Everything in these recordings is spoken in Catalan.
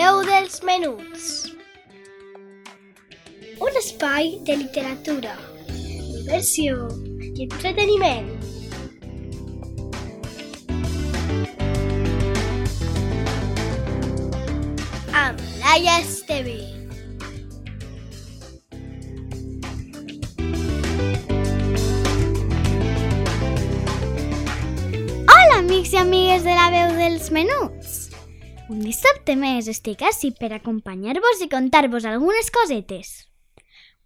veu dels menuts. Un espai de literatura, diversió i entreteniment. Amb Laia Esteve. Hola, amics i amigues de la veu dels menuts! Un dissabte més estic així per acompanyar-vos i contar-vos algunes cosetes.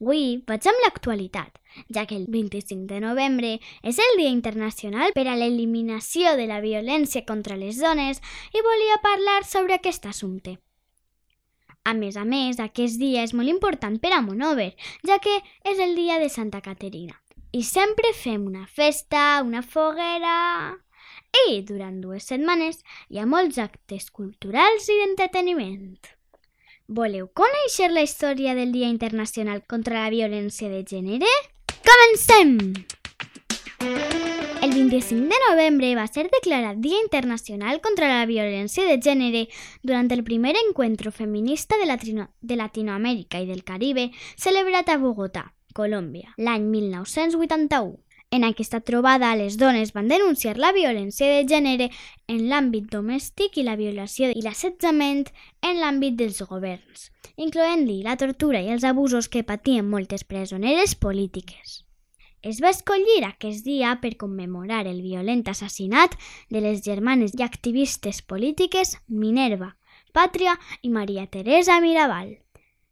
Avui vaig amb l'actualitat, ja que el 25 de novembre és el Dia Internacional per a l'Eliminació de la Violència contra les Dones i volia parlar sobre aquest assumpte. A més a més, aquest dia és molt important per a Monover, ja que és el dia de Santa Caterina. I sempre fem una festa, una foguera... I durant dues setmanes hi ha molts actes culturals i d'entreteniment. Voleu conèixer la història del Dia Internacional contra la Violència de Gènere? Comencem! El 25 de novembre va ser declarat Dia Internacional contra la Violència de Gènere durant el primer encuentro feminista de, Latino de Latinoamèrica i del Caribe celebrat a Bogotà, Colòmbia, l'any 1981. En aquesta trobada, les dones van denunciar la violència de gènere en l'àmbit domèstic i la violació i l'assetjament en l'àmbit dels governs, incloent-hi la tortura i els abusos que patien moltes presoneres polítiques. Es va escollir aquest dia per commemorar el violent assassinat de les germanes i activistes polítiques Minerva, Pàtria i Maria Teresa Mirabal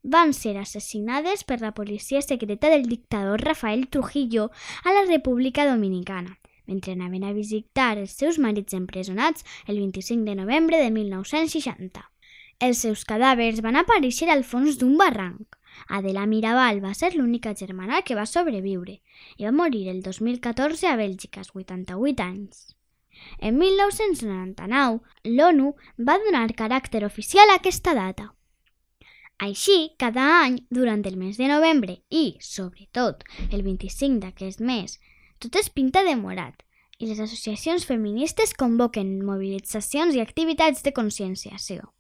van ser assassinades per la policia secreta del dictador Rafael Trujillo a la República Dominicana, mentre anaven a visitar els seus marits empresonats el 25 de novembre de 1960. Els seus cadàvers van aparèixer al fons d'un barranc. Adela Mirabal va ser l'única germana que va sobreviure i va morir el 2014 a Bèlgica, als 88 anys. En 1999, l'ONU va donar caràcter oficial a aquesta data. Així, cada any, durant el mes de novembre i, sobretot, el 25 d'aquest mes, tot es pinta de morat i les associacions feministes convoquen mobilitzacions i activitats de conscienciació.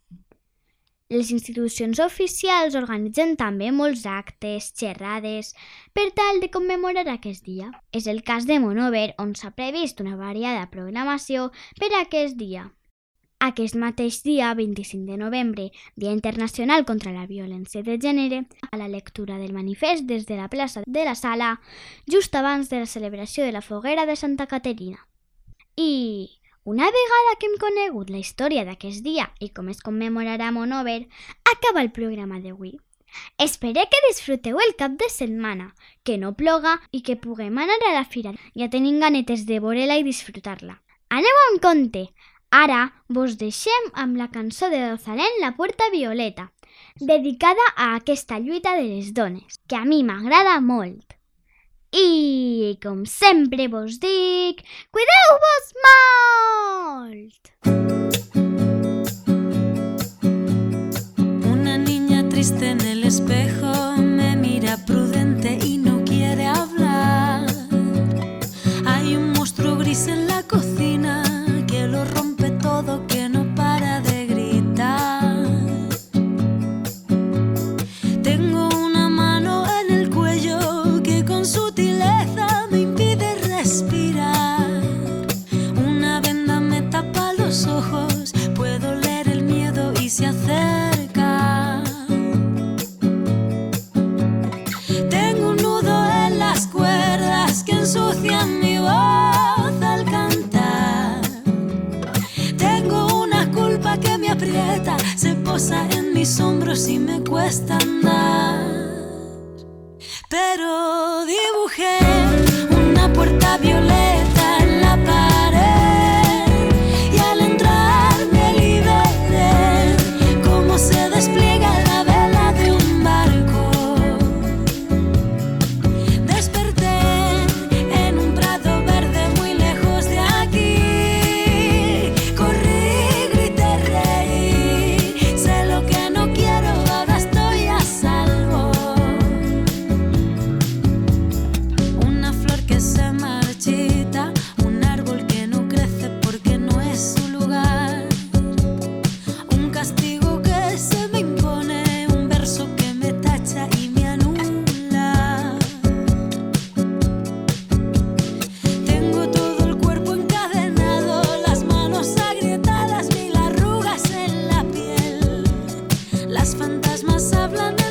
Les institucions oficials organitzen també molts actes, xerrades, per tal de commemorar aquest dia. És el cas de Monover, on s'ha previst una variada programació per a aquest dia. Aquest mateix dia, 25 de novembre, Dia Internacional contra la Violència de Gènere, a la lectura del manifest des de la plaça de la Sala, just abans de la celebració de la foguera de Santa Caterina. I una vegada que hem conegut la història d'aquest dia i com es commemorarà Monover, acaba el programa d'avui. Espero que disfruteu el cap de setmana, que no ploga i que puguem anar a la fira. Ja tenim ganetes de veure-la i disfrutar-la. Aneu amb compte! Ara vos deixem amb la cançó de Dozalén La Puerta Violeta, dedicada a aquesta lluita de les dones, que a mi m'agrada molt. I, com sempre vos dic, cuideu-vos molt! Una niña triste en el espejo se acerca. Tengo un nudo en las cuerdas que ensucian mi voz al cantar. Tengo una culpa que me aprieta, se posa en mis hombros y me cuesta andar. Pero fantasmas hablan